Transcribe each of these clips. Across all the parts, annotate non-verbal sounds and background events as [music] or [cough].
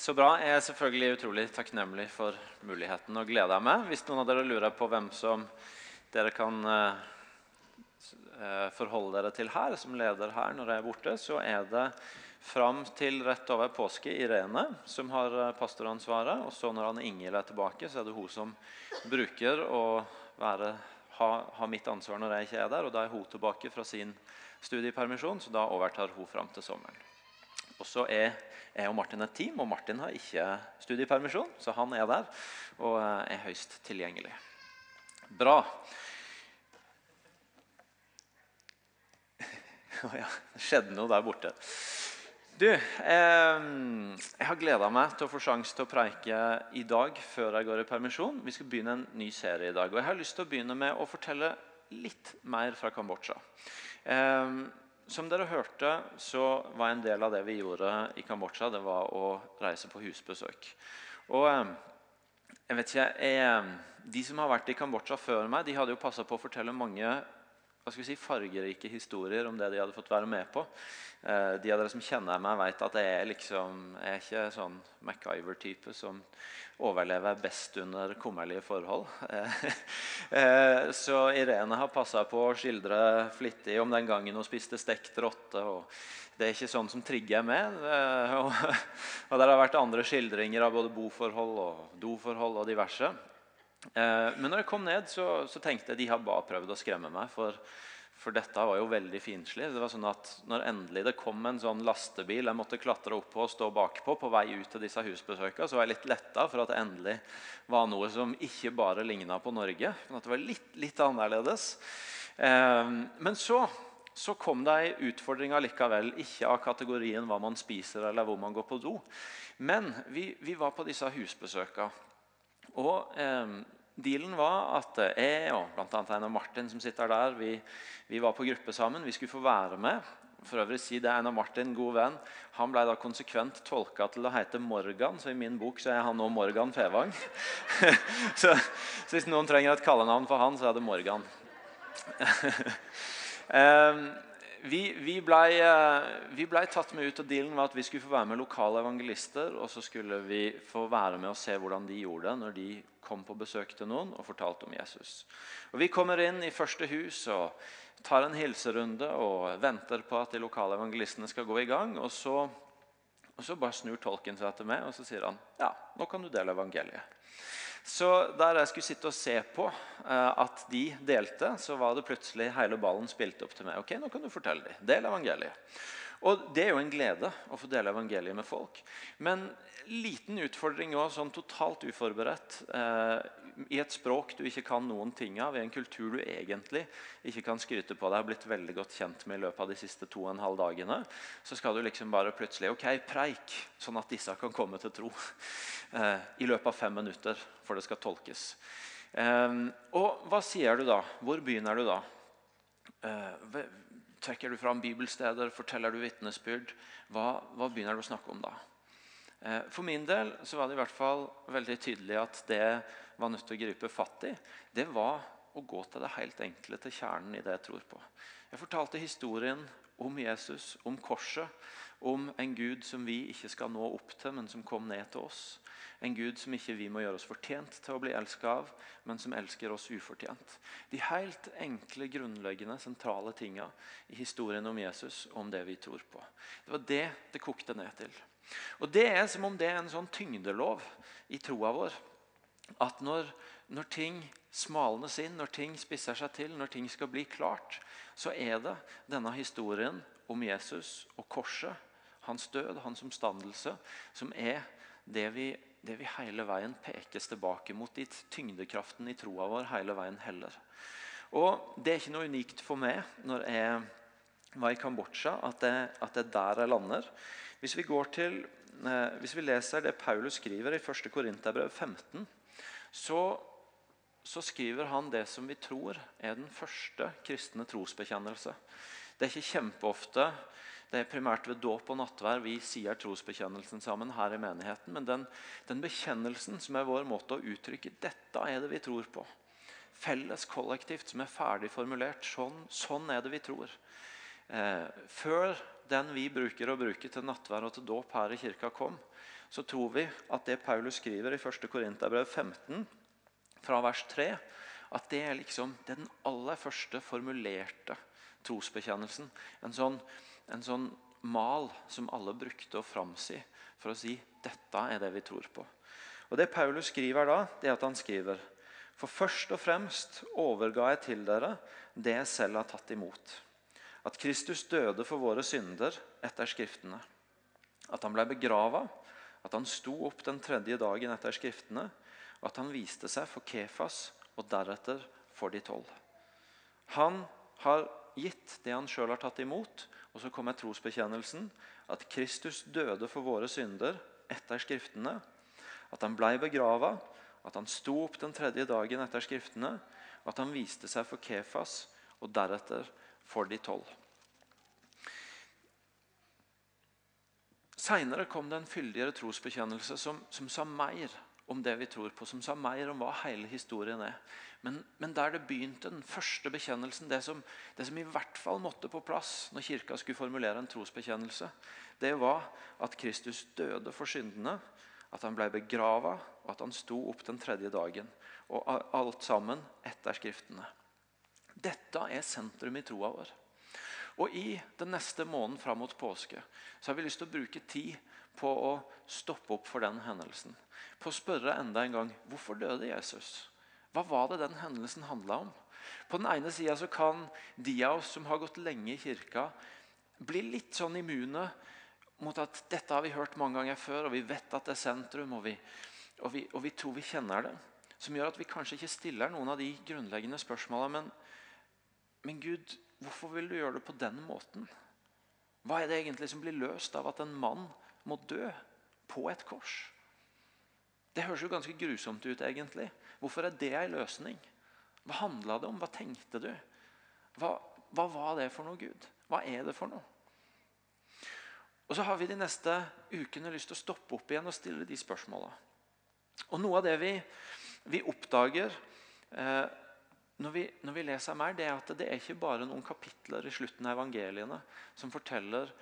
Så bra. Jeg er selvfølgelig utrolig takknemlig for muligheten og gleder meg. Hvis noen av dere lurer på hvem som dere kan eh, eh, forholde dere til her, som leder her når jeg er borte, så er det fram til rett over påske Irene som har eh, pastoransvaret. Og så når Anne Ingel er tilbake, så er det hun som bruker å være, ha, ha, mitt ansvar når jeg ikke er der. Og da er hun tilbake fra sin studiepermisjon, så da overtar hun fram til sommeren. Og så er jeg og Martin et team, og Martin har ikke studiepermisjon, så han er der og eh, er høyst tilgjengelig. Bra. [laughs] Å ja, det skjedde noe der borte. Du, eh, jeg har gleda meg til å få sjanse til å preike i dag før jeg går i permisjon. Vi skal begynne en ny serie i dag. og Jeg har lyst til å begynne med å fortelle litt mer fra Kambodsja. Eh, som dere hørte, så var en del av det vi gjorde i Kambodsja, det var å reise på husbesøk. Og eh, jeg vet ikke, jeg, eh, De som har vært i Kambodsja før meg, de hadde jo passa på å fortelle mange hva skal vi si, fargerike historier om det de hadde fått være med på. Eh, de av dere som kjenner meg, vet at jeg er, liksom, jeg er ikke sånn MacGyver-type som overlever best under kummerlige forhold. Eh, [laughs] så Irene har passa på å skildre flittig om den gangen hun spiste stekt rotte. og Det er ikke sånn som trigger meg. Eh, og, [laughs] det har vært andre skildringer av både boforhold og doforhold og diverse. Eh, men når jeg kom ned, så, så tenkte jeg de har bare prøvd å skremme meg. for for dette var jo veldig fiendtlig. Det var sånn at når endelig det kom en sånn lastebil jeg måtte klatre opp på og stå bakpå på vei ut til disse husbesøkene, så var jeg litt letta for at det endelig var noe som ikke bare ligna på Norge, men at det var litt, litt annerledes. Eh, men så, så kom det ei utfordring likevel, ikke av kategorien hva man spiser eller hvor man går på do. Men vi, vi var på disse husbesøkene. Og eh, Dealen var at jeg og annet Einar Martin som sitter der, vi, vi, var på gruppe sammen. Vi skulle få være med. For øvrig si det Einar Martin, god venn. Han ble da konsekvent tolka til å hete Morgan, så i min bok så er han nå Morgan Fevang. [laughs] så, så, hvis noen trenger et kallenavn for han, så er det Morgan. [laughs] um, vi, vi blei eh, ble tatt med ut, og dealen var at vi skulle få være med lokale evangelister. Og så skulle vi få være med og se hvordan de gjorde det når de kom på besøk til noen og fortalte om Jesus. Og Vi kommer inn i første hus og tar en hilserunde og venter på at de lokale evangelistene skal gå i gang. Og så, og så bare snur tolken seg til meg og så sier han, ja, nå kan du dele evangeliet. Så der jeg skulle sitte og se på eh, at de delte, så var det plutselig hele ballen spilt opp til meg. Ok, nå kan du fortelle dem. Del evangeliet. Og Det er jo en glede å få dele evangeliet med folk. Men liten utfordring òg, sånn totalt uforberedt. Eh, I et språk du ikke kan noen ting av, i en kultur du egentlig ikke kan skryte på deg har blitt veldig godt kjent med i løpet av de siste to og en halv dagene, så skal du liksom bare plutselig ok, preik, sånn at disse kan komme til tro. Eh, I løpet av fem minutter, for det skal tolkes. Eh, og hva sier du da? Hvor begynner du da? Trekker du fram bibelsteder? Forteller du vitnesbyrd? Hva, hva, begynner du å snakke om da? Eh, for min del så var det i hvert fall veldig tydelig at det var nødt til å gripe fatt i, det var å gå til det helt enkle, til kjernen i det jeg tror på. Jeg fortalte historien om Jesus, om korset, om en Gud som vi ikke skal nå opp til, men som kom ned til oss. En Gud som ikke vi må gjøre oss fortjent til å bli elsket av, men som elsker oss ufortjent. De helt enkle, grunnleggende, sentrale tinga i historien om Jesus og om det vi tror på. Det var det det kokte ned til. Og Det er som om det er en sånn tyngdelov i troa vår. At når, når ting smalnes inn, når ting spisser seg til, når ting skal bli klart, så er det denne historien om Jesus og korset, hans død, hans omstandelse, som er det vi det vi hele veien pekes tilbake mot, dit tyngdekraften i troa vår hele veien heller. Og Det er ikke noe unikt for meg når jeg var i Kambodsja, at det, at det er der jeg lander. Hvis vi, til, eh, hvis vi leser det Paulus skriver i 1. Korinterbrev 15, så, så skriver han det som vi tror er den første kristne trosbekjennelse. Det er ikke kjempeofte det er primært ved dåp og nattvær vi sier trosbekjennelsen sammen her i menigheten. Men den, den, bekjennelsen som er vår måte å uttrykke dette er det vi tror på. Felles kollektivt som er ferdig formulert. Sånn, sånn er det vi tror. Eh, før den vi bruker å bruke til nattvær og til dåp her i kirka, kom, så tror vi at det Paulus skriver i 1. Korinterbrev 15, fra vers 3, at det er liksom den aller første formulerte trosbekjennelsen. En sånn, en sånn mal som alle brukte å framsi for å si dette er det vi tror på. Og Det Paulus skriver da, det er at han skriver For først og fremst overga jeg til dere det jeg selv har tatt imot. At Kristus døde for våre synder etter Skriftene. At han ble begrava, at han sto opp den tredje dagen etter Skriftene, og at han viste seg for Kefas og deretter for de tolv. Han har gitt det han sjøl har tatt imot, og så kommer trosbekjennelsen. At Kristus døde for våre synder etter Skriftene. At han blei begrava, at han sto opp den tredje dagen etter Skriftene. At han viste seg for Kefas og deretter for de tolv. Seinere kom det en fyldigere trosbekjennelse som, som, sa mer om det vi tror på, som sa mer om hva hele historien er. Men, men der det begynte, den første bekjennelsen, det som, det som, i hvert fall måtte på plass når kirka skulle formulere en trosbekjennelse, det var at Kristus døde for syndene, at han ble begrava, og at han sto opp den tredje dagen. Og alt sammen etter Skriftene. Dette er sentrum i troa vår. Og I den neste måneden fram mot påske så har vi lyst til å bruke tid på å stoppe opp for den hendelsen. På å spørre enda en gang hvorfor døde Jesus? Hva var det den hendelsen handla om? På den ene sida kan de av oss som har gått lenge i kirka, bli litt sånn immune mot at dette har vi hørt mange ganger før, og vi vet at det er sentrum, og vi, og vi, og vi tror vi kjenner det. Som gjør at vi kanskje ikke stiller noen av de grunnleggende spørsmåla. Men, men Gud, hvorfor vil du gjøre det på den måten? Hva er det egentlig som blir løst av at en mann må dø på et kors? Det høres jo ganske grusomt ut, egentlig. Hvorfor er det en løsning? Hva handla det om? Hva tenkte du? Hva, hva var det for noe, Gud? Hva er det for noe? Og Så har vi de neste ukene lyst til å stoppe opp igjen og stille de spørsmåla. Og Noe av det vi, vi oppdager eh, når, vi, når, vi, leser mer, det er at det er ikke bare noen kapitler i slutten av evangeliene som forteller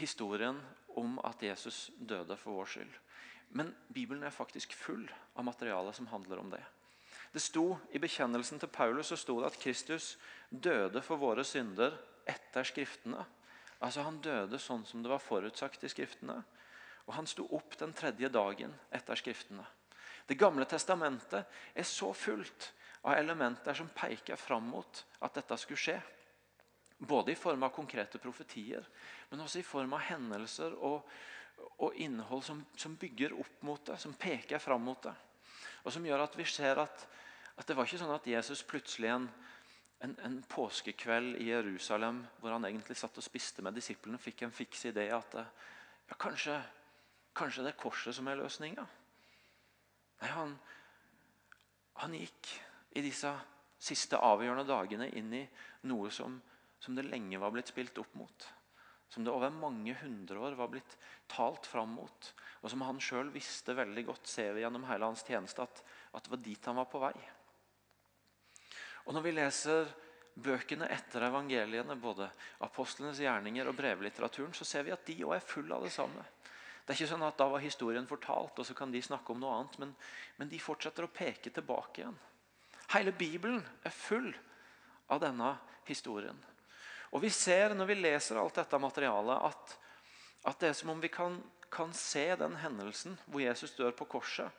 historien om at Jesus døde for vår skyld. Men Bibelen er faktisk full av materiale som handler om det. Det sto I bekjennelsen til Paulus så sto det at Kristus døde for våre synder etter Skriftene. Altså Han døde sånn som det var forutsagt i Skriftene. Og han sto opp den tredje dagen etter Skriftene. Det gamle testamentet er så fullt av elementer som peker fram mot at dette skulle skje. Både i form av konkrete profetier, men også i form av hendelser og, og innhold som, som, bygger opp mot det, som peker fram mot det. Og som gjør at vi ser at, at det var ikke sånn at Jesus plutselig en en, en, påskekveld i Jerusalem hvor han egentlig satt og spiste med disiplene, fikk en fiks idé at ja, kanskje, kanskje, det er korset som er løsninga. Nei, han, han, gikk i disse siste avgjørende dagene inn i noe som, som det lenge var blitt spilt opp mot. Som det over mange hundre år var blitt talt fram mot. Og som han sjøl visste veldig godt, ser vi gjennom hele hans tjeneste, at, at det var dit han var på vei. Og Når vi leser bøkene etter evangeliene, både apostlenes gjerninger og brevlitteraturen, så ser vi at de òg er fulle av det samme. Det er ikke sånn at Da var historien fortalt, og så kan de snakke om noe annet. Men, men de fortsetter å peke tilbake igjen. Hele Bibelen er full av denne historien. Og Vi ser når vi leser alt dette materialet, at, at det er som om vi kan, kan se den hendelsen hvor Jesus dør på korset,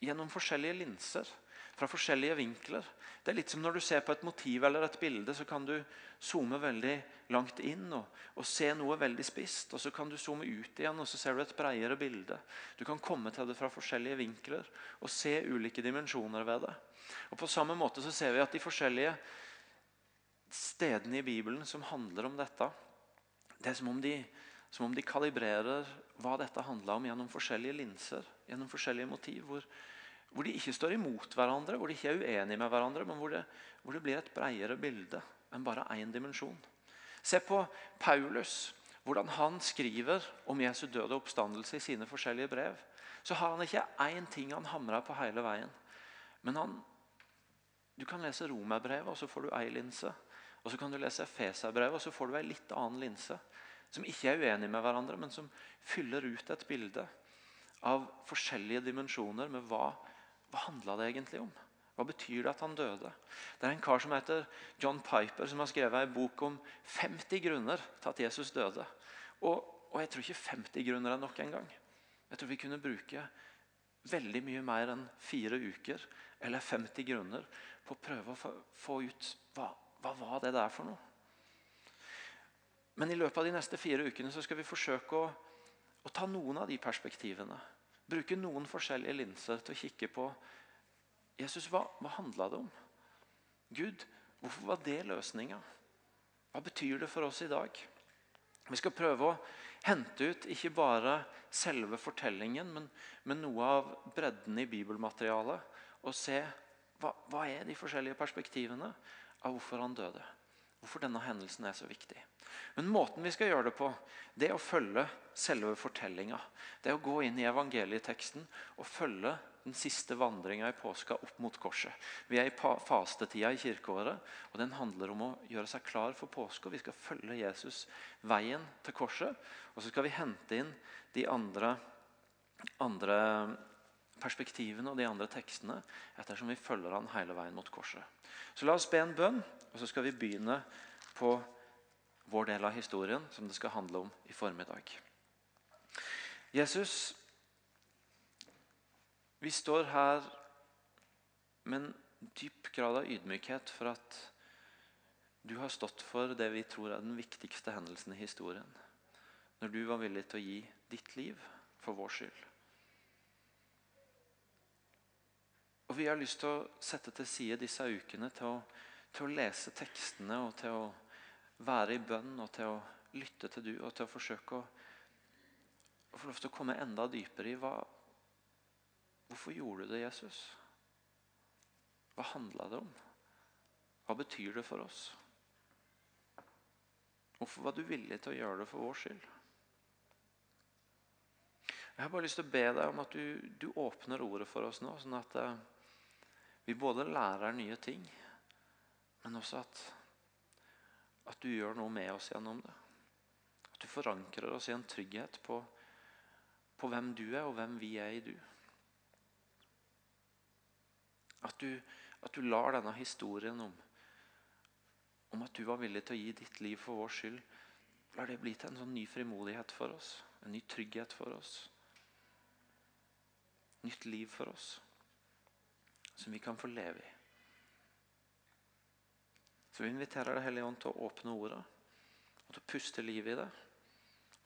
gjennom forskjellige linser fra forskjellige vinkler. Det er litt som når du ser på et motiv eller et bilde, så kan du zoome veldig langt inn og, og, se noe veldig spisst. og Så kan du zoome ut igjen og så ser du et bredere bilde. Du kan komme til det fra forskjellige vinkler og se ulike dimensjoner ved det. Og På samme måte så ser vi at de forskjellige stedene i Bibelen som handler om dette, det er som om de, som om de kalibrerer hva dette handler om gjennom forskjellige linser, gjennom forskjellige motiv. hvor hvor de ikke står imot hverandre, hvor de ikke er uenige med hverandre, men hvor det, hvor det blir et bredere bilde enn bare én dimensjon. Se på Paulus, hvordan han skriver om Jesu døde oppstandelse i sine forskjellige brev. Så har han ikke én ting han hamrer på hele veien. Men han, du kan lese Romerbrevet, og så får du ei linse. Og så kan du lese Feserbrevet, og så får du ei litt annen linse. som ikke er uenige med hverandre, men som fyller ut et bilde av forskjellige dimensjoner med hva, hva handla det egentlig om. Hva betyr det at han døde? Det er en kar som heter John Piper, som har skrevet en bok om 50 grunner til at Jesus døde. Og, og jeg tror ikke 50 grunner er nok engang. Jeg tror vi kunne bruke veldig mye mer enn fire uker eller 50 grunner på å prøve å få, få ut hva, hva var det der for noe. Men i løpet av de neste fire ukene så skal vi forsøke å, å ta noen av de perspektivene. Bruke noen forskjellige linser til å kikke på Jesus, hva, hva handla det om? Gud, hvorfor var det løsninga? Hva betyr det for oss i dag? Vi skal prøve å hente ut ikke bare selve fortellingen, men, men noe av bredden i bibelmaterialet. Og se hva, hva er de forskjellige perspektivene av hvorfor han døde. Hvorfor denne hendelsen er så viktig. Men måten vi skal gjøre det på, det er å følge selve fortellinga. Det er å gå inn i evangelieteksten og følge den siste vandringa i påska opp mot korset. Vi er i fastetida i kirkeåret, og den handler om å gjøre seg klar for påske. Vi skal følge Jesus veien til korset, og så skal vi hente inn de andre, andre perspektivene og de andre tekstene ettersom vi følger han hele veien mot korset. Så la oss be en bønn, og så skal vi begynne på vår del av historien, som det skal handle om i formiddag. Jesus, vi står her med en dyp grad av ydmykhet for at du har stått for det vi tror er den viktigste hendelsen i historien. Når du var villig til å gi ditt liv for vår skyld. Og Vi har lyst til å sette til side disse ukene til å, til å lese tekstene og til å være i bønn og til å lytte til du og til å forsøke å, å få lov til å komme enda dypere i hva, Hvorfor gjorde du det, Jesus? Hva handla det om? Hva betyr det for oss? Hvorfor var du villig til å gjøre det for vår skyld? Jeg har bare lyst til å be deg om at du, du åpner ordet for oss nå, sånn at uh, vi både lærer nye ting, men også at, at du gjør noe med oss gjennom det. At du forankrer oss i en trygghet på, på hvem du er, og hvem vi er i du. At du, at du lar denne historien om, om at du var villig til å gi ditt liv for vår skyld, lar det bli til en sånn ny frimodighet for oss. En ny trygghet for oss. Nytt liv for oss. Som vi kan få leve i. Så vi inviterer Den Hellige Ånd til å åpne ordet. Og til å puste liv i det.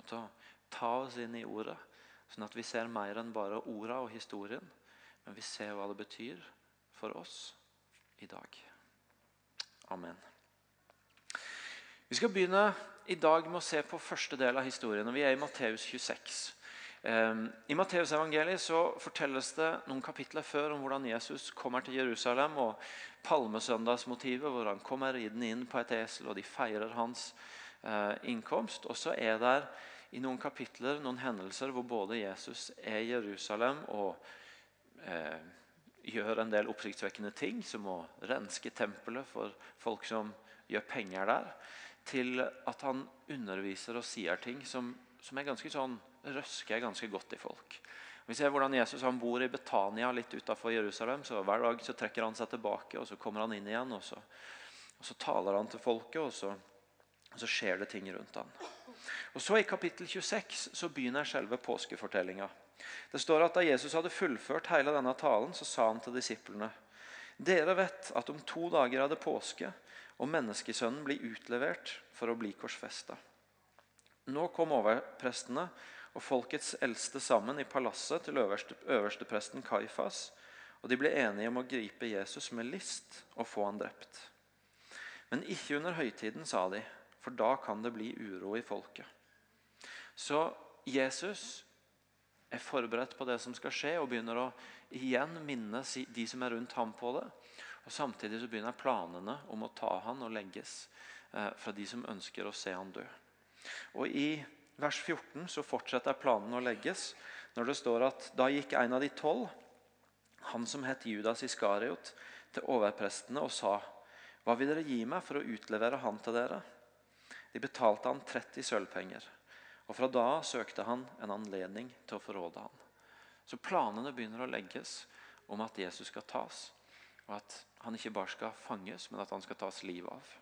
Og til å ta oss inn i ordet. Sånn at vi ser mer enn bare orda og historien. Men vi ser hva det betyr for oss i dag. Amen. Vi skal begynne i dag med å se på første del av historien. og Vi er i Matteus 26. Ehm, I Matteus evangeliet så fortelles det noen kapitler før om hvordan Jesus kommer til Jerusalem, og palmesøndagsmotivet, hvor han kommer ridende inn på et esel, og de feirer hans eh, innkomst. Og så er det i noen kapitler noen hendelser hvor både Jesus er i Jerusalem og eh, gjør en del oppsiktsvekkende ting, som å renske tempelet for folk som gjør penger der, til at han underviser og sier ting som, som er ganske sånn, røsker ganske godt i folk. Vi ser hvordan Jesus han bor i Betania litt utenfor Jerusalem. så Hver dag så trekker han seg tilbake, og så kommer han inn igjen. og Så, og så taler han til folket, og så, og så, skjer det ting rundt han. Og så I kapittel 26 så begynner selve påskefortellinga. Det står at Da Jesus hadde fullført hele denne talen, så sa han til disiplene.: Dere vet at om to dager er det påske, og menneskesønnen blir utlevert for å bli korsfesta. Nå kom overprestene og folkets eldste sammen i palasset til øverste, øverstepresten Kaifas, og de ble enige om å gripe Jesus med list og få han drept. Men ikke under høytiden, sa de, for da kan det bli uro i folket. Så Jesus er forberedt på det som skal skje, og begynner å igjen minne de som er rundt ham på det. Og Samtidig så begynner planene om å ta han og legges eh, fra de som ønsker å se han dø. Og I vers 14 så fortsetter planen å legges når det står at da gikk en av de tolv, han som het Judas Iskariot, til overprestene og sa:" Hva vil dere gi meg for å utlevere han til dere? De betalte han 30 sølvpenger. Og fra da søkte han en anledning til å forråde han. Så planene begynner å legges om at Jesus skal tas, og at han ikke bare skal fanges, men at han skal tas livet av.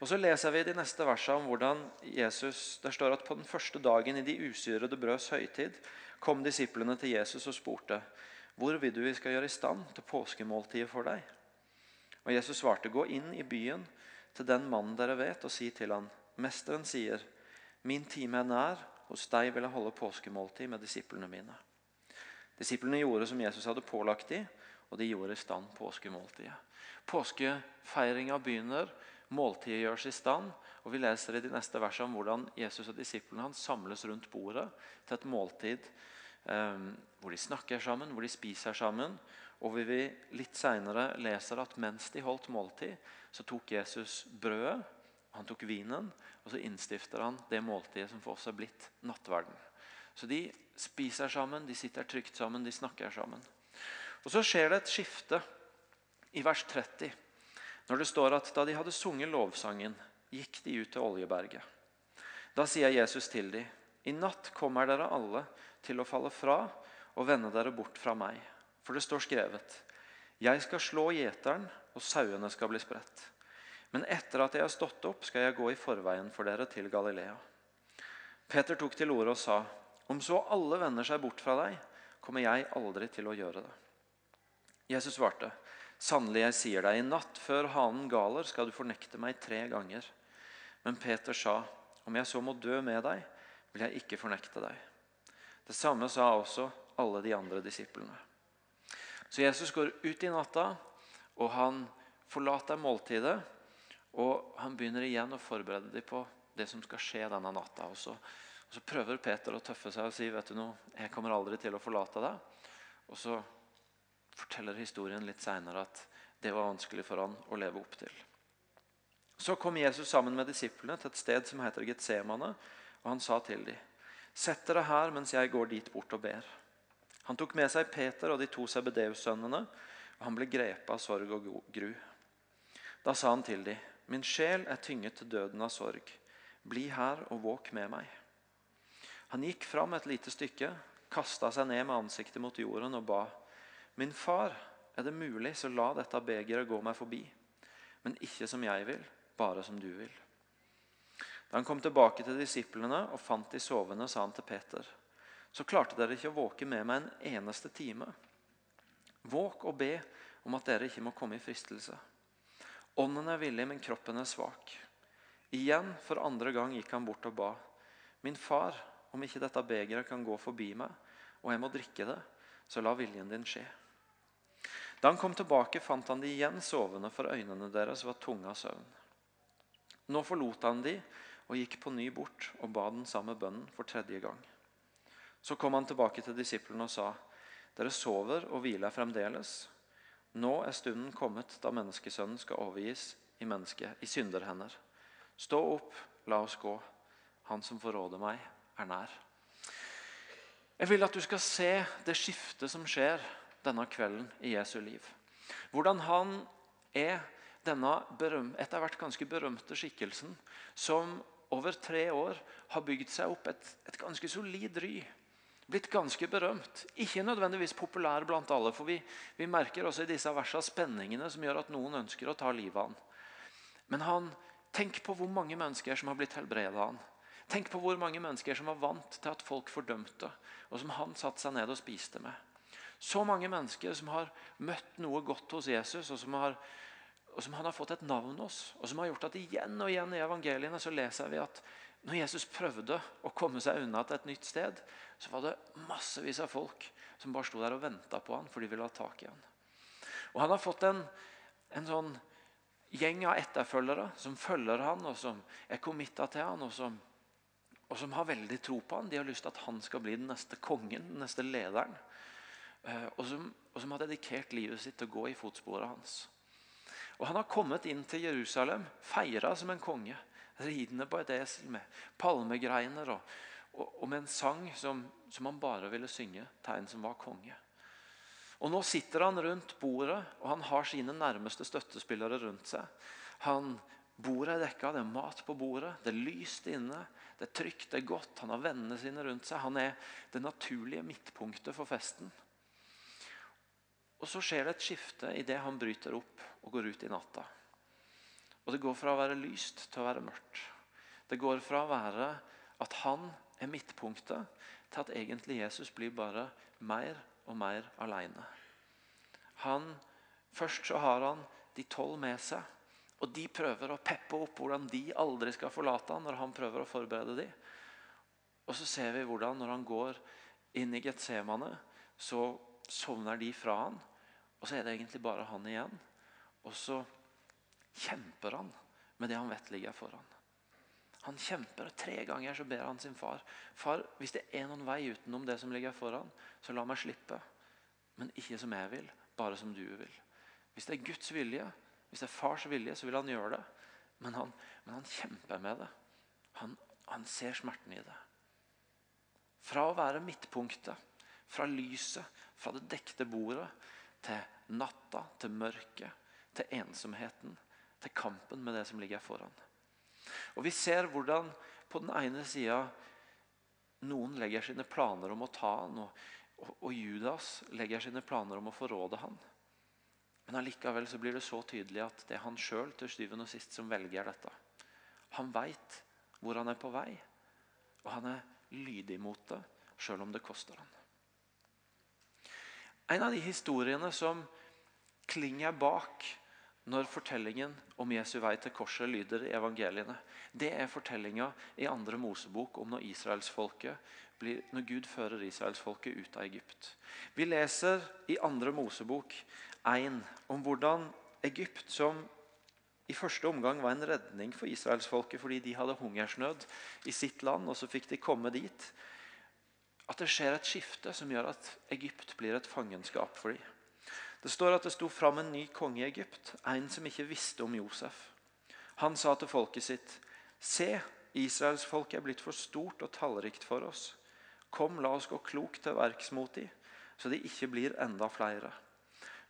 Og Så leser vi de neste versene om hvordan Jesus Der står at på den første dagen i de usyrede brøds høytid kom disiplene til Jesus og spurte hvor vil du vi skal gjøre i stand til påskemåltidet for deg? Og Jesus svarte, gå inn i byen til den mannen dere vet, og si til han, Mesteren sier, min time er nær, hos deg vil jeg holde påskemåltid med disiplene mine. Disiplene gjorde som Jesus hadde pålagt dem, og de gjorde i stand påskemåltidet. Påskefeiringa begynner, måltidet gjøres i stand, og vi leser i de neste versene om hvordan Jesus og disiplene hans samles rundt bordet til et måltid eh, hvor de snakker sammen, hvor de spiser sammen. Og vi litt senere leser at mens de holdt måltid, så tok Jesus brødet, han tok vinen, og så innstifter han det måltidet som for oss er blitt nattverden. Så de spiser sammen, de sitter trygt sammen, de snakker sammen. Og Så skjer det et skifte i vers 30, når det står at da de hadde sunget lovsangen, gikk de ut til Oljeberget. Da sier Jesus til dem, i natt kommer dere alle til å falle fra og vende dere bort fra meg. For det står skrevet, jeg skal slå gjeteren, og sauene skal bli spredt. Men etter at jeg har stått opp, skal jeg gå i forveien for dere til Galilea. Peter tok til orde og sa, om så alle vender seg bort fra deg, kommer jeg aldri til å gjøre det. Jesus svarte, sannelig, jeg sier deg, i natt før hanen galer skal du fornekte meg tre ganger. Men Peter sa, om jeg så må dø med deg, vil jeg ikke fornekte deg. Det samme sa også alle de andre disiplene. Så Jesus går ut i natta, og han forlater måltidet. Og han begynner igjen å forberede dem på det som skal skje denne natta. Og så, og så prøver Peter å tøffe seg og si vet du noe, jeg kommer aldri til å forlate deg. Og så forteller historien litt seinere at det var vanskelig for han å leve opp til. Så kom Jesus sammen med disiplene til et sted som heter Getsemane, og han sa til dem Sett dere her mens jeg går dit bort og ber. Han tok med seg Peter og de to Sebedeus-sønnene, og han ble grepet av sorg og gru. Da sa han til dem, Min sjel er tynget til døden av sorg. Bli her og våk med meg. Han gikk fram et lite stykke, kasta seg ned med ansiktet mot jorden og ba. Min far, er det mulig, så la dette begeret gå meg forbi. Men ikke som jeg vil, bare som du vil. Da han kom tilbake til disiplene og fant de sovende, sa han til Peter.: Så klarte dere ikke å våke med meg en eneste time. Våk og be om at dere ikke må komme i fristelse. Ånden er villig, men kroppen er svak. Igjen, for andre gang, gikk han bort og ba. Min far, om ikke dette begeret kan gå forbi meg, og jeg må drikke det, så la viljen din skje. Da han kom tilbake, fant han de igjen sovende, for øynene deres var tunge av søvn. Nå forlot han de og gikk på ny bort og ba den samme bønnen for tredje gang. Så kom han tilbake til disiplene og sa, dere sover og hviler fremdeles. Nå er stunden kommet da menneskesønnen skal overgis i mennesket, i synderhender. Stå opp, la oss gå. Han som forråder meg, er nær. Jeg vil at du skal se det skiftet som skjer denne kvelden i Jesu liv. Hvordan han er denne etter hvert ganske berømte skikkelsen som over tre år har bygd seg opp et, et ganske solid ry. Blitt ganske berømt. Ikke nødvendigvis populær blant alle. For vi, vi merker også i disse versene spenningene som gjør at noen ønsker å ta livet av han. Men han, tenk på hvor mange mennesker som har blitt helbredet av han. Tenk på hvor mange mennesker som var vant til at folk fordømte, og som han satte seg ned og spiste med. Så mange mennesker som har møtt noe godt hos Jesus, og som har og som han har fått et navn hos, og som har gjort at igjen og igjen i evangeliene så leser vi at når Jesus prøvde å komme seg unna til et nytt sted, så var det massevis av folk som bare sto der og venta på han, for de ville ha tak i han. Og Han har fått en, en sånn gjeng av etterfølgere som følger han, og som er committa til han, og som, og som har veldig tro på han. De har lyst til at han skal bli den neste kongen, den neste lederen. Eh, og som, og som har dedikert livet sitt til å gå i fotsporet hans. Og Han har kommet inn til Jerusalem, feira som en konge, ridende på et esel med palmegreiner og, og, og med en sang som, som, han bare ville synge tegn som var konge. Og Nå sitter han rundt bordet, og han har sine nærmeste støttespillere rundt seg. Han Bordet er dekka, det er mat på bordet, det er lyst inne, det er trygt, det er godt. Han har vennene sine rundt seg. Han er det naturlige midtpunktet for festen. Og Så skjer det et skifte idet han bryter opp og går ut i natta. Og Det går fra å være lyst til å være mørkt. Det går fra å være at han er midtpunktet, til at egentlig Jesus blir bare mer og mer alene. Først så har han de tolv med seg. Og de prøver å peppe opp hvordan de aldri skal forlate han når han prøver å forberede dem. Og så ser vi hvordan når han går inn i Getsemane, så sovner de fra han. Og så er det egentlig bare han igjen. Og så kjemper han med det han vet ligger foran. Han kjemper. og Tre ganger så ber han sin far Far, hvis det er noen vei utenom det som ligger foran, så la meg slippe. Men ikke som jeg vil, bare som du vil. Hvis det er Guds vilje, hvis det er fars vilje, så vil han gjøre det. Men han, men han kjemper med det. Han, han ser smerten i det. Fra å være midtpunktet, fra lyset, fra det dekte bordet, til natta, til mørket, til ensomheten, til kampen med det som ligger foran. Og Vi ser hvordan på den ene sida noen legger sine planer om å ta han, og, og, Judas legger sine planer om å forråde han. Men allikevel så blir det så tydelig at det er han sjøl til og sist som velger dette. Han veit hvor han er på vei, og han er lydig mot det, sjøl om det koster han. En av de historiene som klinger bak når fortellingen om Jesu vei til korset lyder i evangeliene, det er fortellinga i andre Mosebok om når blir, når Gud fører israelsfolket ut av Egypt. Vi leser i andre Mosebok 1 om hvordan Egypt, som i første omgang var en redning for israelsfolket fordi de hadde hungersnød i sitt land, og så fikk de komme dit, at det skjer et skifte som gjør at Egypt blir et fangenskap for dem. Det står at det sto fram en ny konge i Egypt, en som ikke visste om Josef. Han sa til folket sitt.: Se, Israels folk er blitt for stort og tallrikt for oss. Kom, la oss gå klokt til verks mot dem, så de ikke blir enda flere.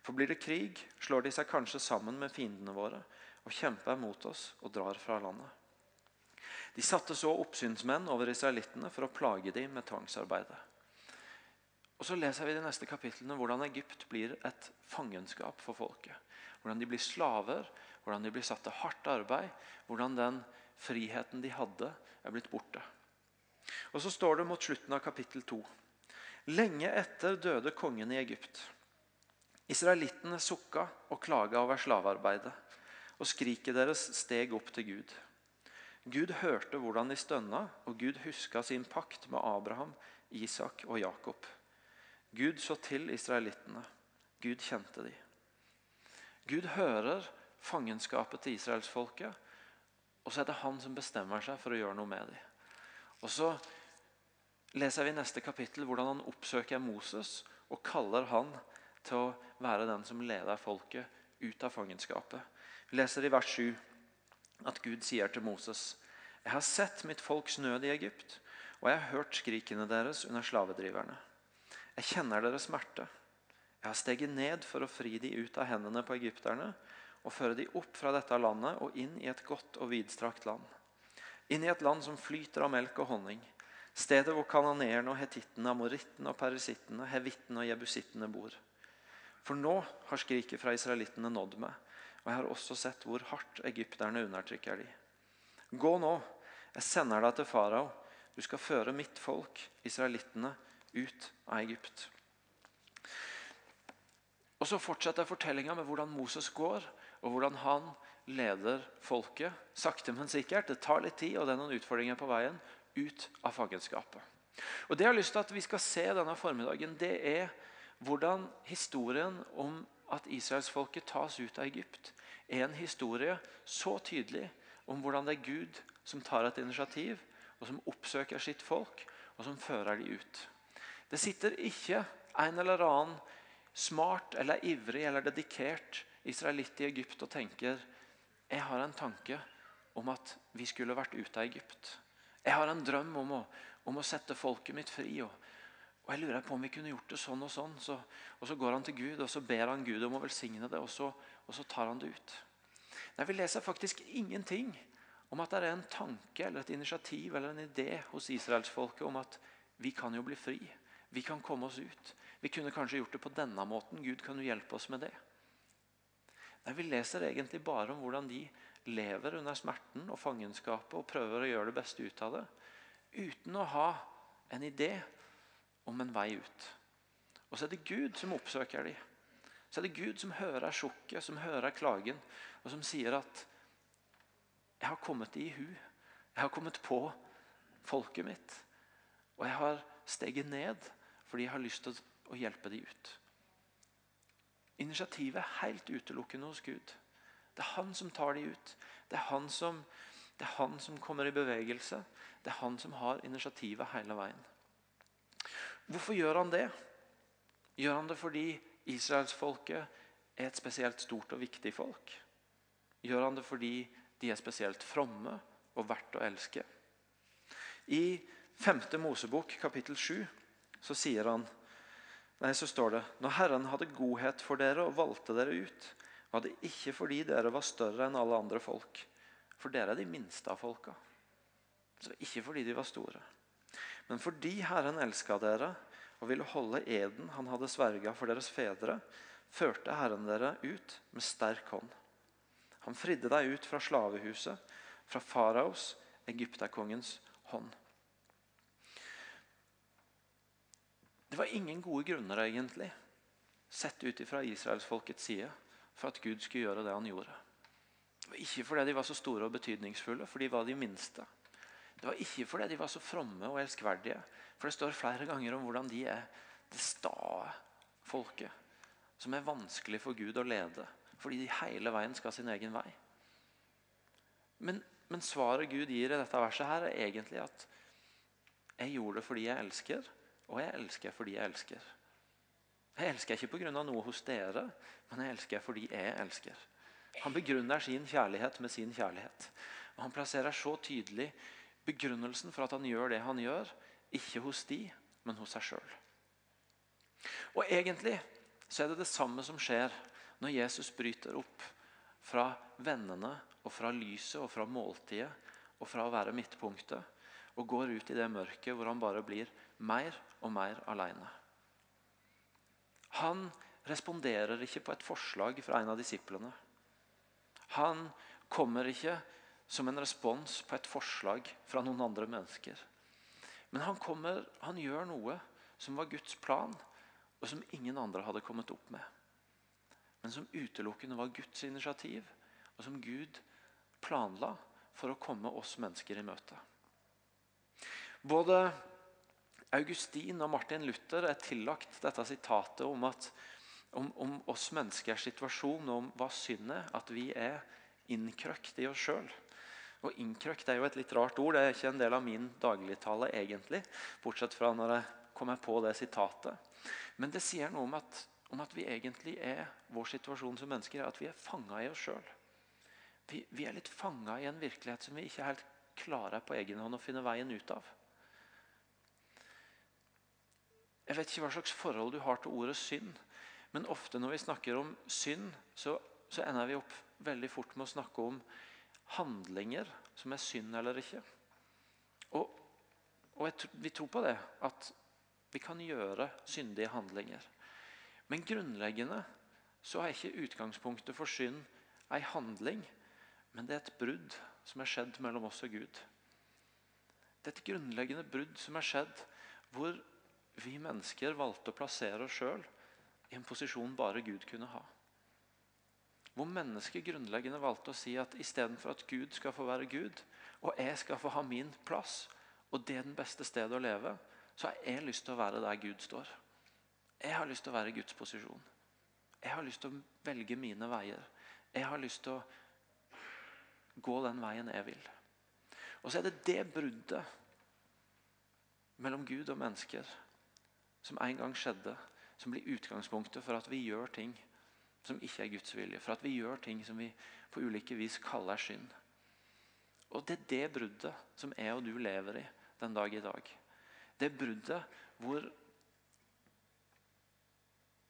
For blir det krig, slår de seg kanskje sammen med fiendene våre og kjemper mot oss og drar fra landet. De satte så oppsynsmenn over israelittene for å plage dem med tvangsarbeidet. Og Så leser vi i de neste kapitlene hvordan Egypt blir et fangenskap for folket. Hvordan de blir slaver, hvordan de blir satt til hardt arbeid. Hvordan den friheten de hadde, er blitt borte. Og Så står det mot slutten av kapittel 2. Lenge etter døde kongen i Egypt. Israelittene sukka og klaga over slavearbeidet, og skriket deres steg opp til Gud. Gud hørte hvordan de stønna, og Gud huska sin pakt med Abraham, Isak og Jakob. Gud så til israelittene. Gud kjente de. Gud hører fangenskapet til israelsfolket, og så er det han som bestemmer seg for å gjøre noe med dem. Og Så leser vi i neste kapittel hvordan han oppsøker Moses og kaller han til å være den som leder folket ut av fangenskapet. Vi leser i vers 7 at Gud sier til Moses.: Jeg har sett mitt folks nød i Egypt, og jeg har hørt skrikene deres under slavedriverne. Jeg kjenner deres smerte. Jeg har steget ned for å fri de ut av hendene på egypterne og føre de opp fra dette landet og inn i et godt og vidstrakt land. Inn i et land som flyter av melk og honning. Stedet hvor kanoneerne og hetittene, amorittene og perisittene, hevittene og jebusittene bor. For nå har skriket fra israelittene nådd meg, og jeg har også sett hvor hardt egypterne undertrykker de. Gå nå, jeg sender deg til farao. Du skal føre mitt folk, israelittene, ut av Egypt. Og Så fortsetter fortellinga med hvordan Moses går, og hvordan han leder folket, sakte, men sikkert. Det tar litt tid, og det er noen utfordringer på veien, ut av fangenskapet. Og Det jeg har lyst til at vi skal se denne formiddagen, det er hvordan historien om at israelsfolket tas ut av Egypt, er en historie så tydelig om hvordan det er Gud som tar et initiativ, og som oppsøker sitt folk, og som fører de ut. Det sitter ikke en eller annen smart eller ivrig eller dedikert israelitt i Egypt og tenker jeg har en tanke om at vi skulle vært ute av Egypt. Jeg har en drøm om å, om å sette folket mitt fri. og og jeg lurer på om vi kunne gjort det sånn og sånn. Så, og så går han til Gud og så ber han Gud om å velsigne det, og så, og så tar han det ut. Nei, Vi leser faktisk ingenting om at det er en tanke eller et initiativ eller en idé hos israelsfolket om at vi kan jo bli fri. Vi kan komme oss ut. Vi kunne kanskje gjort det på denne måten. Gud kan jo hjelpe oss med det. Nei, Vi leser egentlig bare om hvordan de lever under smerten og fangenskapet og prøver å gjøre det beste ut av det, uten å ha en idé om en vei ut. Og så er det Gud som oppsøker dem. Så er det Gud som hører sjokket, som hører klagen, og som sier at 'Jeg har kommet i hu. Jeg har kommet på folket mitt.' 'Og jeg har steget ned fordi jeg har lyst til å hjelpe dem ut.' Initiativet er helt utelukkende hos Gud. Det er han som tar dem ut. Det er han som, det er han som kommer i bevegelse. Det er han som har initiativet hele veien. Hvorfor gjør han det? Gjør han det fordi israelsfolket er et spesielt stort og viktig folk? Gjør han det fordi de er spesielt fromme og verdt å elske? I 5. Mosebok kapittel 7 så sier han Nei, så står det Når Herren hadde godhet for dere og valgte dere ut, var det ikke fordi dere var større enn alle andre folk. For dere er de minste av folka. Så ikke fordi de var store. Men fordi Herren elska dere og ville holde eden han hadde sverga for deres fedre, førte Herren dere ut med sterk hånd. Han fridde deg ut fra slavehuset, fra faraos, egypterkongens hånd. Det var ingen gode grunner, egentlig, sett ut fra israelsfolkets side, for at Gud skulle gjøre det han gjorde. Ikke fordi de var så store og betydningsfulle, for de var de minste. Det var ikke fordi de var så fromme og elskverdige, for det står flere ganger om hvordan de er det stae folket, som er vanskelig for Gud å lede, fordi de hele veien skal sin egen vei. Men, men svaret Gud gir i dette verset, her er egentlig at jeg gjorde det fordi jeg elsker, og jeg elsker fordi jeg elsker. Jeg elsker ikke pga. noe hos dere, men jeg elsker fordi jeg elsker. Han begrunner sin kjærlighet med sin kjærlighet. Og Han plasserer så tydelig begrunnelsen for at han gjør det han gjør, ikke hos de, men hos seg sjøl. Og egentlig så er det det samme som skjer når Jesus bryter opp fra vennene og fra lyset og fra måltidet og fra å være midtpunktet og går ut i det mørket hvor han bare blir mer og mer alene. Han responderer ikke på et forslag fra en av disiplene. Han kommer ikke som en respons på et forslag fra noen andre mennesker. Men han, kommer, han gjør noe som var Guds plan, og som ingen andre hadde kommet opp med. Men som utelukkende var Guds initiativ, og som Gud planla for å komme oss mennesker i møte. Både Augustin og Martin Luther er tillagt dette sitatet om, at, om, om oss menneskers situasjon, om hva synd er, at vi er innkrøkt i oss sjøl. Og Innkrøkt er jo et litt rart ord. Det er ikke en del av min dagligtale egentlig. Bortsett fra når jeg kommer på det sitatet. Men det sier noe om at, om at vi egentlig er vår situasjon som mennesker er at vi er fanga i oss sjøl. Vi, vi, er litt fanga i en virkelighet som vi ikke helt klarer på egen hånd å finne veien ut av. Jeg vet ikke hva slags forhold du har til ordet synd. Men ofte når vi snakker om synd, så, så ender vi opp veldig fort med å snakke om handlinger som er synd eller ikke. Og, og jeg, vi tror på det, at vi kan gjøre syndige handlinger. Men grunnleggende så er ikke utgangspunktet for synd ei handling, men det er et brudd som er skjedd mellom oss og Gud. Det er et grunnleggende brudd som er skjedd hvor vi mennesker valgte å plassere oss sjøl i en posisjon bare Gud kunne ha. Hvor mennesket grunnleggende valgte å si at istedenfor at Gud skal få være Gud, og jeg skal få ha min plass, og det er den beste stedet å leve, så har jeg lyst til å være der Gud står. Jeg har lyst til å være i Guds posisjon. Jeg har lyst til å velge mine veier. Jeg har lyst til å gå den veien jeg vil. Og så er det det bruddet mellom Gud og mennesker som en gang skjedde, som blir utgangspunktet for at vi gjør ting som ikke er Guds vilje. For at vi gjør ting som vi på ulike vis kaller synd. Og Det er det bruddet som jeg og du lever i den dag i dag. Det bruddet hvor,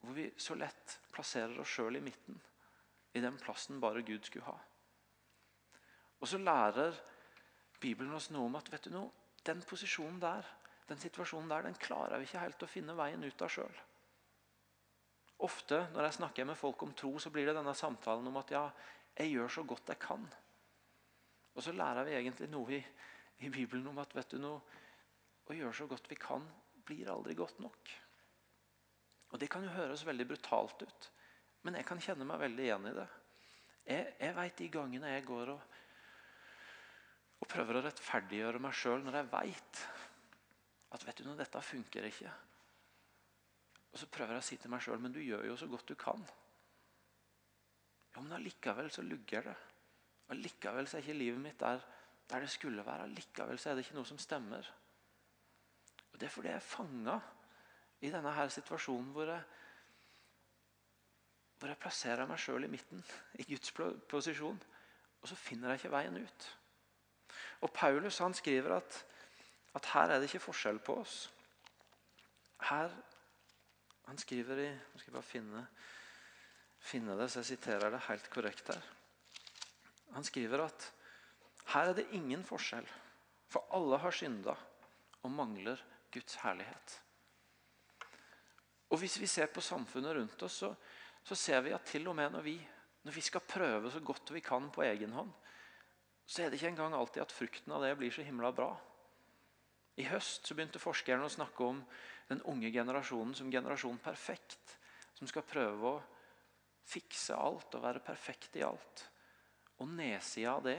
hvor vi så lett plasserer oss sjøl i midten. I den plassen bare Gud skulle ha. Og så lærer Bibelen oss noe om at vet du noe, den posisjonen der, den situasjonen der, den klarer vi ikke helt å finne veien ut av sjøl. Ofte når jeg snakker med folk om tro, så blir det denne samtalen om at ja, jeg gjør så godt jeg kan. Og så lærer vi egentlig noe i, i Bibelen om at vet du noe, å gjøre så godt vi kan, blir aldri godt nok. Og Det kan jo høres veldig brutalt ut, men jeg kan kjenne meg veldig igjen i det. Jeg, jeg vet de gangene jeg går og, og prøver å rettferdiggjøre meg sjøl når jeg veit at vet du noe, dette funker ikke. Og så prøver jeg å si til meg sjøl men du gjør jo så godt du kan. Ja, Men allikevel så lugger det. Allikevel så er ikke livet mitt der, der det skulle være. Allikevel så er det ikke noe som stemmer. Og Det er fordi jeg er fanga i denne her situasjonen hvor jeg, hvor jeg plasserer meg sjøl i midten, i Guds posisjon. Og så finner jeg ikke veien ut. Og Paulus han skriver at, at her er det ikke forskjell på oss. Her, Han skriver i Nå skal jeg bare finne, finne det, så jeg siterer det helt korrekt her. Han skriver at her er det ingen forskjell, for alle har synda og mangler Guds herlighet. Og Hvis vi ser på samfunnet rundt oss, så, så ser vi at til og med når vi, når vi, skal prøve så godt vi kan på egen hånd, så er det ikke engang alltid at frukten av det blir så himla bra. I høst så begynte forskerne å snakke om den unge generasjonen som generasjon perfekt. Som skal prøve å fikse alt og være perfekt i alt. Og nedsida av det,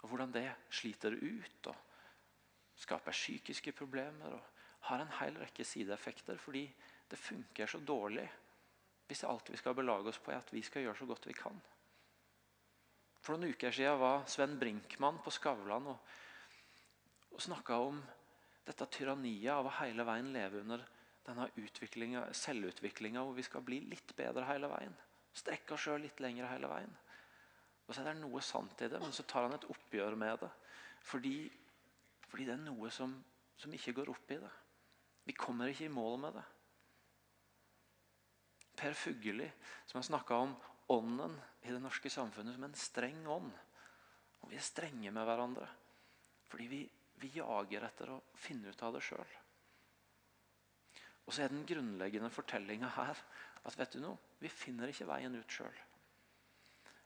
og hvordan det sliter ut og skaper psykiske problemer. og har en hel rekke sideeffekter fordi det funker så dårlig hvis alt vi skal belage oss på, er at vi skal gjøre så godt vi kan. For noen uker siden var Sven Brinkmann på Skavlan og, og snakka om dette tyranniet av å hele veien leve under denne selvutviklinga hvor vi skal bli litt bedre hele veien. Strekke oss sjøl litt lenger hele veien. Og så er det noe sant i det, men så tar han et oppgjør med det. Fordi, fordi det er noe som, som ikke går opp i det. Vi kommer ikke i mål med det. Per Fugelli, som har snakka om ånden i det norske samfunnet som en streng ånd. Og vi er strenge med hverandre fordi vi, vi jager etter å finne ut av det sjøl. Og så er den grunnleggende fortellinga her at vet du noe, vi finner ikke veien ut sjøl.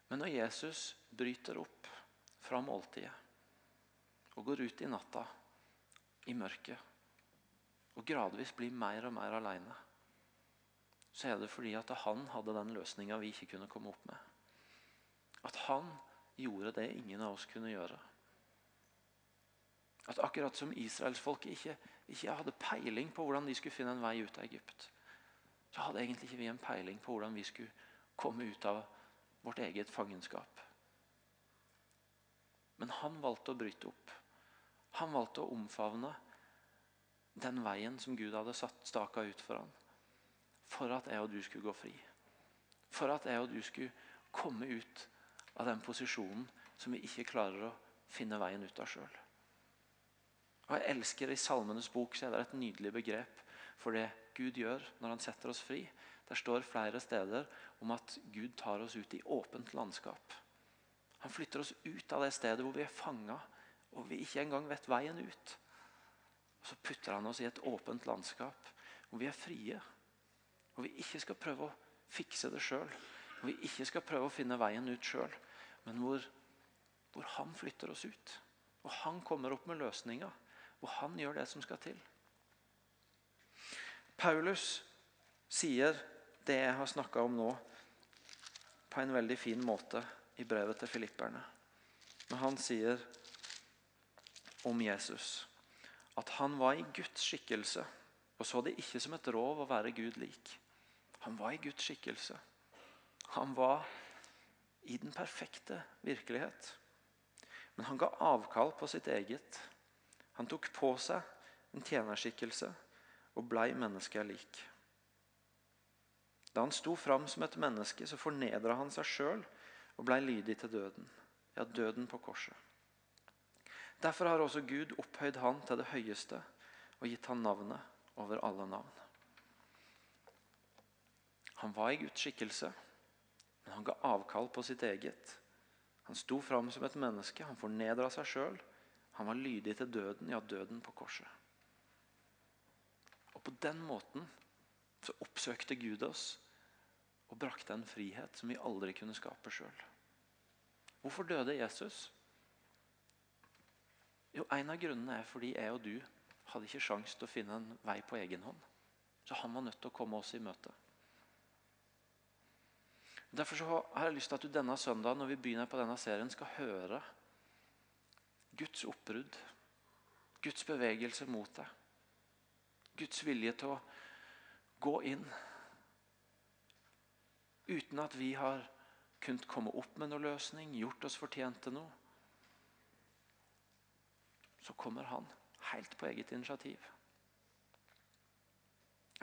Men når Jesus bryter opp fra måltidet og går ut i natta, i mørket, og gradvis blir mer og mer aleine så er det fordi at han hadde den løsninga vi ikke kunne komme opp med. At han gjorde det ingen av oss kunne gjøre. At akkurat som israelsfolket ikke, ikke hadde peiling på hvordan de skulle finne en vei ut av Egypt, så hadde egentlig ikke vi en peiling på hvordan vi skulle komme ut av vårt eget fangenskap. Men han valgte å bryte opp. Han valgte å omfavne den veien som Gud hadde satt staka ut for ham for at jeg og du skulle gå fri. For at jeg og du skulle komme ut av den posisjonen som vi ikke klarer å finne veien ut av sjøl. Og jeg elsker I Salmenes bok så er det et nydelig begrep for det Gud gjør når han setter oss fri. Der står flere steder om at Gud tar oss ut i åpent landskap. Han flytter oss ut av det stedet hvor vi er fanga og vi ikke engang vet veien ut. Og Så putter han oss i et åpent landskap hvor vi er frie. Hvor vi ikke skal prøve å fikse det sjøl. Hvor vi ikke skal prøve å finne veien ut sjøl. Men hvor, hvor, han flytter oss ut. Og han kommer opp med løsninga. Hvor han gjør det som skal til. Paulus sier det jeg har snakka om nå, på en veldig fin måte i brevet til filipperne. Når han sier om Jesus at han var i Guds skikkelse og så det ikke som et rov å være Gud lik. Han var i Guds skikkelse. Han var i den perfekte virkelighet. Men han ga avkall på sitt eget. Han tok på seg en tjenerskikkelse og blei mennesket lik. Da han sto fram som et menneske, så fornedra han seg sjøl og blei lydig til døden. Ja, døden på korset. Derfor har også Gud opphøyd han til det høyeste og gitt han navnet over alle navn. Han var i Guds skikkelse, men han ga avkall på sitt eget Han sto fram som et menneske. Han fornedra seg sjøl. Han var lydig til døden, ja, døden på korset. Og på den måten så oppsøkte Gud oss og brakte en frihet som vi aldri kunne skape sjøl. Hvorfor døde Jesus? Jo, En av grunnene er fordi jeg og du hadde ikke sjanse til å finne en vei på egen hånd. Så han var nødt til å komme oss i møte. Derfor har jeg lyst til at du denne søndagen når vi begynner på denne serien, skal høre Guds oppbrudd. Guds bevegelse mot deg. Guds vilje til å gå inn. Uten at vi har kunnet komme opp med noen løsning, gjort oss fortjent til noe. Så kommer han helt på eget initiativ.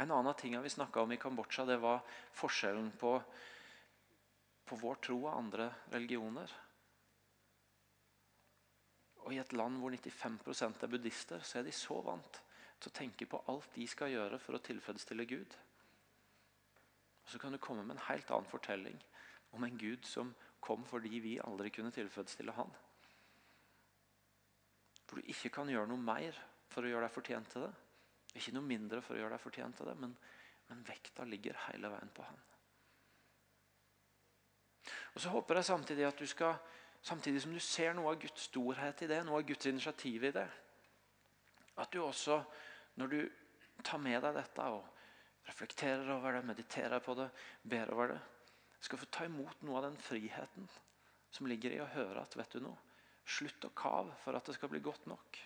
En annen ting vi snakka om i Kambodsja, det var forskjellen på, på vår tro og andre religioner. Og I et land hvor 95% er buddhister, så er de så vant til å tenke på alt de skal gjøre for å tilfredsstille Gud. Og Så kan du komme med en helt annen fortelling om en Gud som kom fordi vi aldri kunne tilfredsstille Han. Hvor du ikke kan gjøre noe mer for å gjøre deg fortjent til det. Ikke noe mindre for å gjøre deg fortjent til det, men, men vekta ligger hele veien på Han. Og Så håper jeg samtidig at du skal, samtidig som du ser noe av Guds storhet i det, noe av Guds initiativ i det, at du også, når du tar med deg dette og reflekterer over det, mediterer på det, ber over det, skal få ta imot noe av den friheten som ligger i å høre at vet du noe, slutt å kave for at det skal bli godt nok.